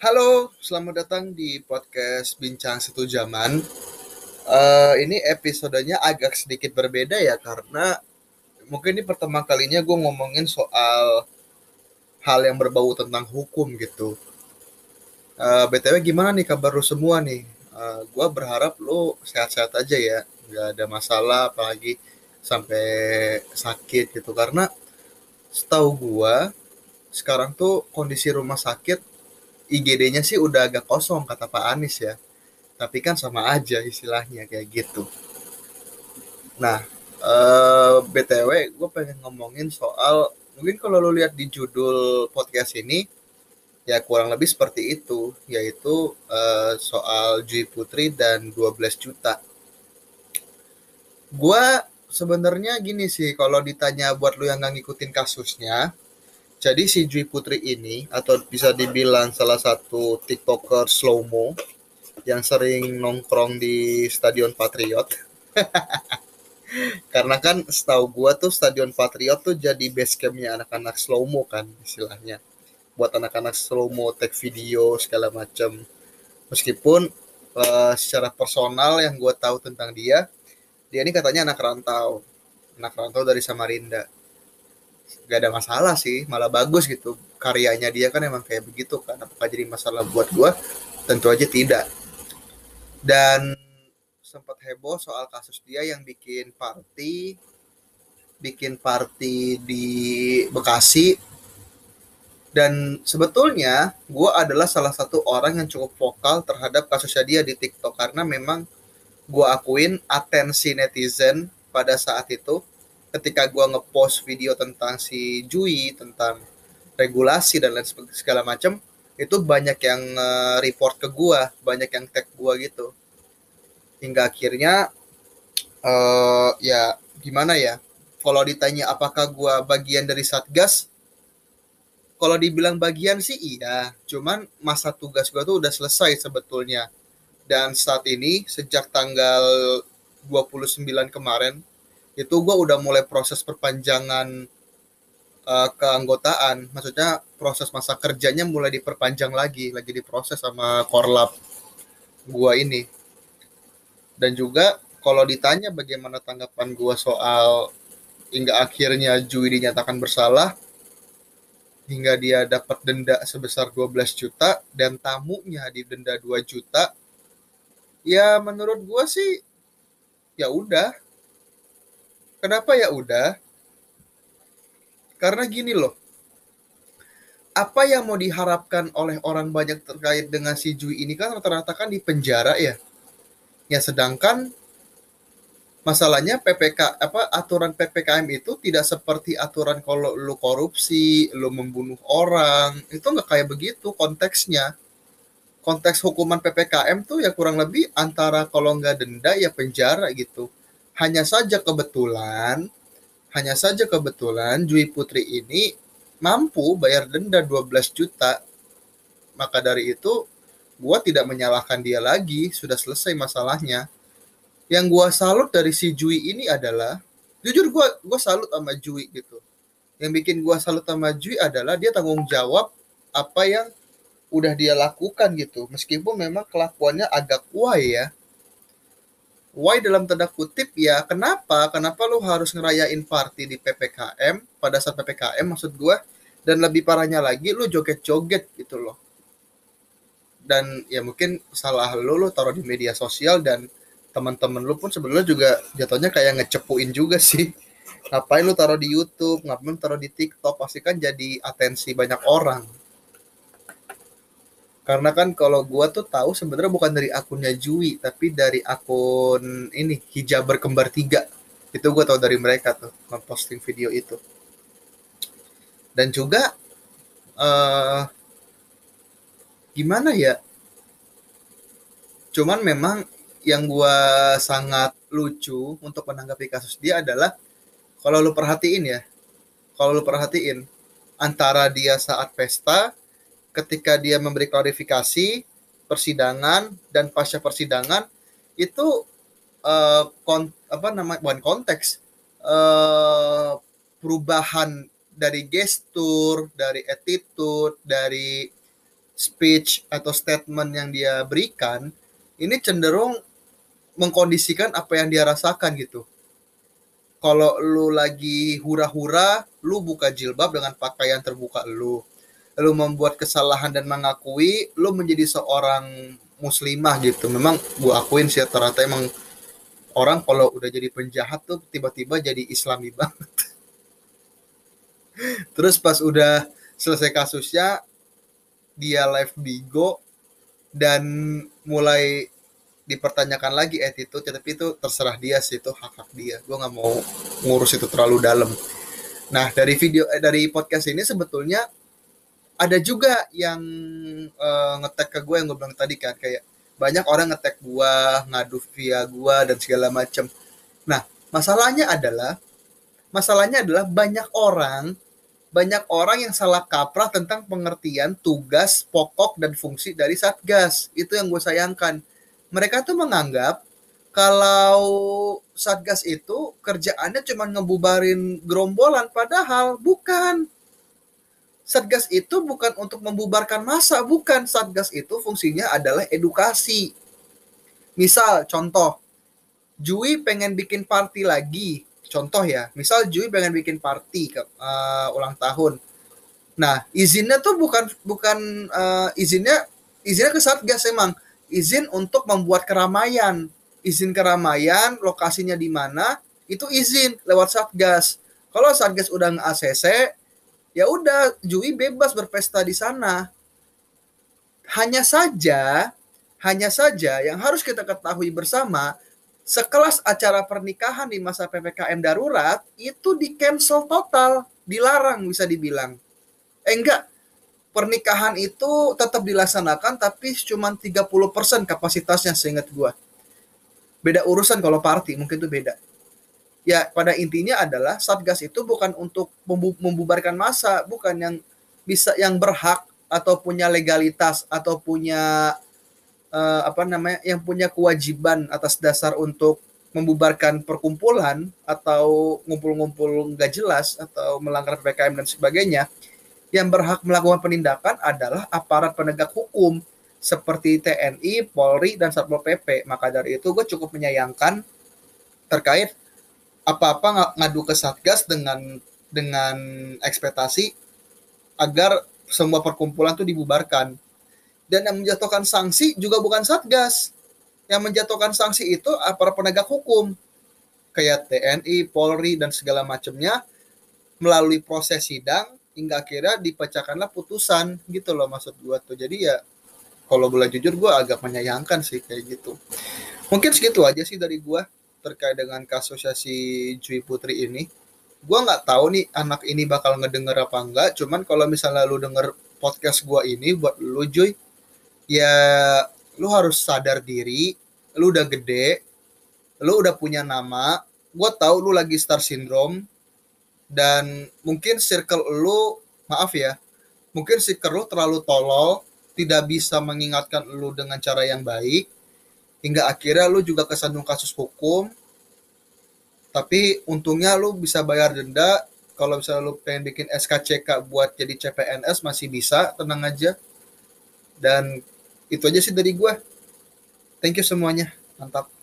Halo, selamat datang di podcast Bincang Satu Zaman. Uh, ini episodenya agak sedikit berbeda ya karena mungkin ini pertama kalinya gue ngomongin soal hal yang berbau tentang hukum gitu. Uh, btw gimana nih kabar lu semua nih? Uh, gue berharap lu sehat-sehat aja ya, nggak ada masalah apalagi sampai sakit gitu karena setahu gue sekarang tuh kondisi rumah sakit IGD-nya sih udah agak kosong kata Pak Anies ya. Tapi kan sama aja istilahnya kayak gitu. Nah, eh, BTW gue pengen ngomongin soal mungkin kalau lo lihat di judul podcast ini ya kurang lebih seperti itu yaitu eh, soal Jui Putri dan 12 juta. Gue sebenarnya gini sih kalau ditanya buat lo yang nggak ngikutin kasusnya, jadi si Jui Putri ini atau bisa dibilang salah satu TikToker slowmo yang sering nongkrong di Stadion Patriot. Karena kan setahu gua tuh Stadion Patriot tuh jadi base campnya anak-anak slowmo kan istilahnya. Buat anak-anak slowmo take video segala macam. Meskipun uh, secara personal yang gua tahu tentang dia, dia ini katanya anak rantau. Anak rantau dari Samarinda gak ada masalah sih malah bagus gitu. Karyanya dia kan emang kayak begitu kan apakah jadi masalah buat gue tentu aja tidak. Dan sempat heboh soal kasus dia yang bikin party bikin party di Bekasi. Dan sebetulnya gue adalah salah satu orang yang cukup vokal terhadap kasusnya dia di TikTok karena memang gue akuin atensi netizen pada saat itu ketika gue ngepost video tentang si Jui tentang regulasi dan lain segala macam itu banyak yang uh, report ke gue banyak yang tag gue gitu. Hingga akhirnya uh, ya gimana ya kalau ditanya apakah gue bagian dari satgas kalau dibilang bagian sih iya cuman masa tugas gue tuh udah selesai sebetulnya. Dan saat ini sejak tanggal 29 kemarin itu gue udah mulai proses perpanjangan uh, keanggotaan. Maksudnya proses masa kerjanya mulai diperpanjang lagi lagi diproses sama korlap gue ini. Dan juga kalau ditanya bagaimana tanggapan gue soal hingga akhirnya Jui dinyatakan bersalah hingga dia dapat denda sebesar 12 juta dan tamunya didenda 2 juta ya menurut gue sih ya udah Kenapa ya udah? Karena gini loh. Apa yang mau diharapkan oleh orang banyak terkait dengan si Jui ini kan rata-rata kan di penjara ya. Ya sedangkan masalahnya PPK apa aturan PPKM itu tidak seperti aturan kalau lu korupsi, lu membunuh orang, itu nggak kayak begitu konteksnya. Konteks hukuman PPKM tuh ya kurang lebih antara kalau nggak denda ya penjara gitu hanya saja kebetulan, hanya saja kebetulan Jui Putri ini mampu bayar denda 12 juta. Maka dari itu, gua tidak menyalahkan dia lagi, sudah selesai masalahnya. Yang gua salut dari si Jui ini adalah, jujur gua gua salut sama Jui gitu. Yang bikin gua salut sama Jui adalah dia tanggung jawab apa yang udah dia lakukan gitu. Meskipun memang kelakuannya agak why ya why dalam tanda kutip ya kenapa? Kenapa lu harus ngerayain party di PPKM pada saat PPKM maksud gua dan lebih parahnya lagi lu joget-joget gitu loh. Dan ya mungkin salah lu lu taruh di media sosial dan teman-teman lu pun sebenarnya juga jatuhnya kayak ngecepuin juga sih. Ngapain lu taruh di YouTube ngapain taruh di TikTok pasti kan jadi atensi banyak orang karena kan kalau gua tuh tahu sebenarnya bukan dari akunnya Jui tapi dari akun ini hijab berkembar tiga. Itu gua tahu dari mereka tuh memposting video itu. Dan juga uh, gimana ya? Cuman memang yang gua sangat lucu untuk menanggapi kasus dia adalah kalau lu perhatiin ya kalau lu perhatiin antara dia saat pesta ketika dia memberi klarifikasi persidangan dan pasca persidangan itu uh, kon, apa namanya bukan konteks uh, perubahan dari gestur, dari attitude, dari speech atau statement yang dia berikan ini cenderung mengkondisikan apa yang dia rasakan gitu. Kalau lu lagi hura-hura, lu buka jilbab dengan pakaian terbuka lu. Lu membuat kesalahan dan mengakui, lu menjadi seorang muslimah gitu. Memang gua akuin sih ternyata emang orang kalau udah jadi penjahat tuh tiba-tiba jadi islami banget. Terus pas udah selesai kasusnya, dia live Bigo dan mulai dipertanyakan lagi attitude tapi itu terserah dia sih itu hak hak dia gue nggak mau ngurus itu terlalu dalam nah dari video eh, dari podcast ini sebetulnya ada juga yang uh, ngetek ke gue yang gue bilang tadi kan kayak banyak orang ngetek gue ngadu via gue dan segala macem. Nah masalahnya adalah masalahnya adalah banyak orang banyak orang yang salah kaprah tentang pengertian tugas pokok dan fungsi dari satgas. Itu yang gue sayangkan. Mereka tuh menganggap kalau satgas itu kerjaannya cuma ngebubarin gerombolan padahal bukan satgas itu bukan untuk membubarkan masa bukan. Satgas itu fungsinya adalah edukasi. Misal contoh Jui pengen bikin party lagi. Contoh ya misal Jui pengen bikin party ke uh, ulang tahun. Nah izinnya tuh bukan bukan uh, izinnya izinnya ke satgas emang. Izin untuk membuat keramaian. Izin keramaian, lokasinya di mana, itu izin lewat Satgas. Kalau Satgas udah nge-ACC, ya udah Jui bebas berpesta di sana. Hanya saja, hanya saja yang harus kita ketahui bersama, sekelas acara pernikahan di masa PPKM darurat itu di cancel total, dilarang bisa dibilang. Eh enggak, pernikahan itu tetap dilaksanakan tapi cuma 30% kapasitasnya seingat gua. Beda urusan kalau party, mungkin itu beda. Ya, pada intinya adalah Satgas itu bukan untuk membubarkan massa, bukan yang bisa yang berhak atau punya legalitas atau punya uh, apa namanya yang punya kewajiban atas dasar untuk membubarkan perkumpulan atau ngumpul-ngumpul nggak jelas atau melanggar PPKM dan sebagainya yang berhak melakukan penindakan adalah aparat penegak hukum seperti TNI, Polri, dan Satpol PP. Maka dari itu gue cukup menyayangkan terkait apa-apa ngadu ke Satgas dengan dengan ekspektasi agar semua perkumpulan itu dibubarkan. Dan yang menjatuhkan sanksi juga bukan Satgas. Yang menjatuhkan sanksi itu aparat penegak hukum. Kayak TNI, Polri, dan segala macamnya melalui proses sidang hingga akhirnya dipecahkanlah putusan gitu loh maksud gua tuh jadi ya kalau boleh jujur gua agak menyayangkan sih kayak gitu mungkin segitu aja sih dari gua terkait dengan kasus si Jui Putri ini gua nggak tahu nih anak ini bakal ngedenger apa enggak cuman kalau misalnya lu denger podcast gua ini buat lu Joy ya lu harus sadar diri lu udah gede lu udah punya nama gua tahu lu lagi star syndrome dan mungkin circle lu maaf ya mungkin circle lu terlalu tolol tidak bisa mengingatkan lu dengan cara yang baik hingga akhirnya lu juga kesandung kasus hukum. Tapi untungnya lu bisa bayar denda. Kalau misalnya lu pengen bikin SKCK buat jadi CPNS masih bisa. Tenang aja. Dan itu aja sih dari gue thank you semuanya. Mantap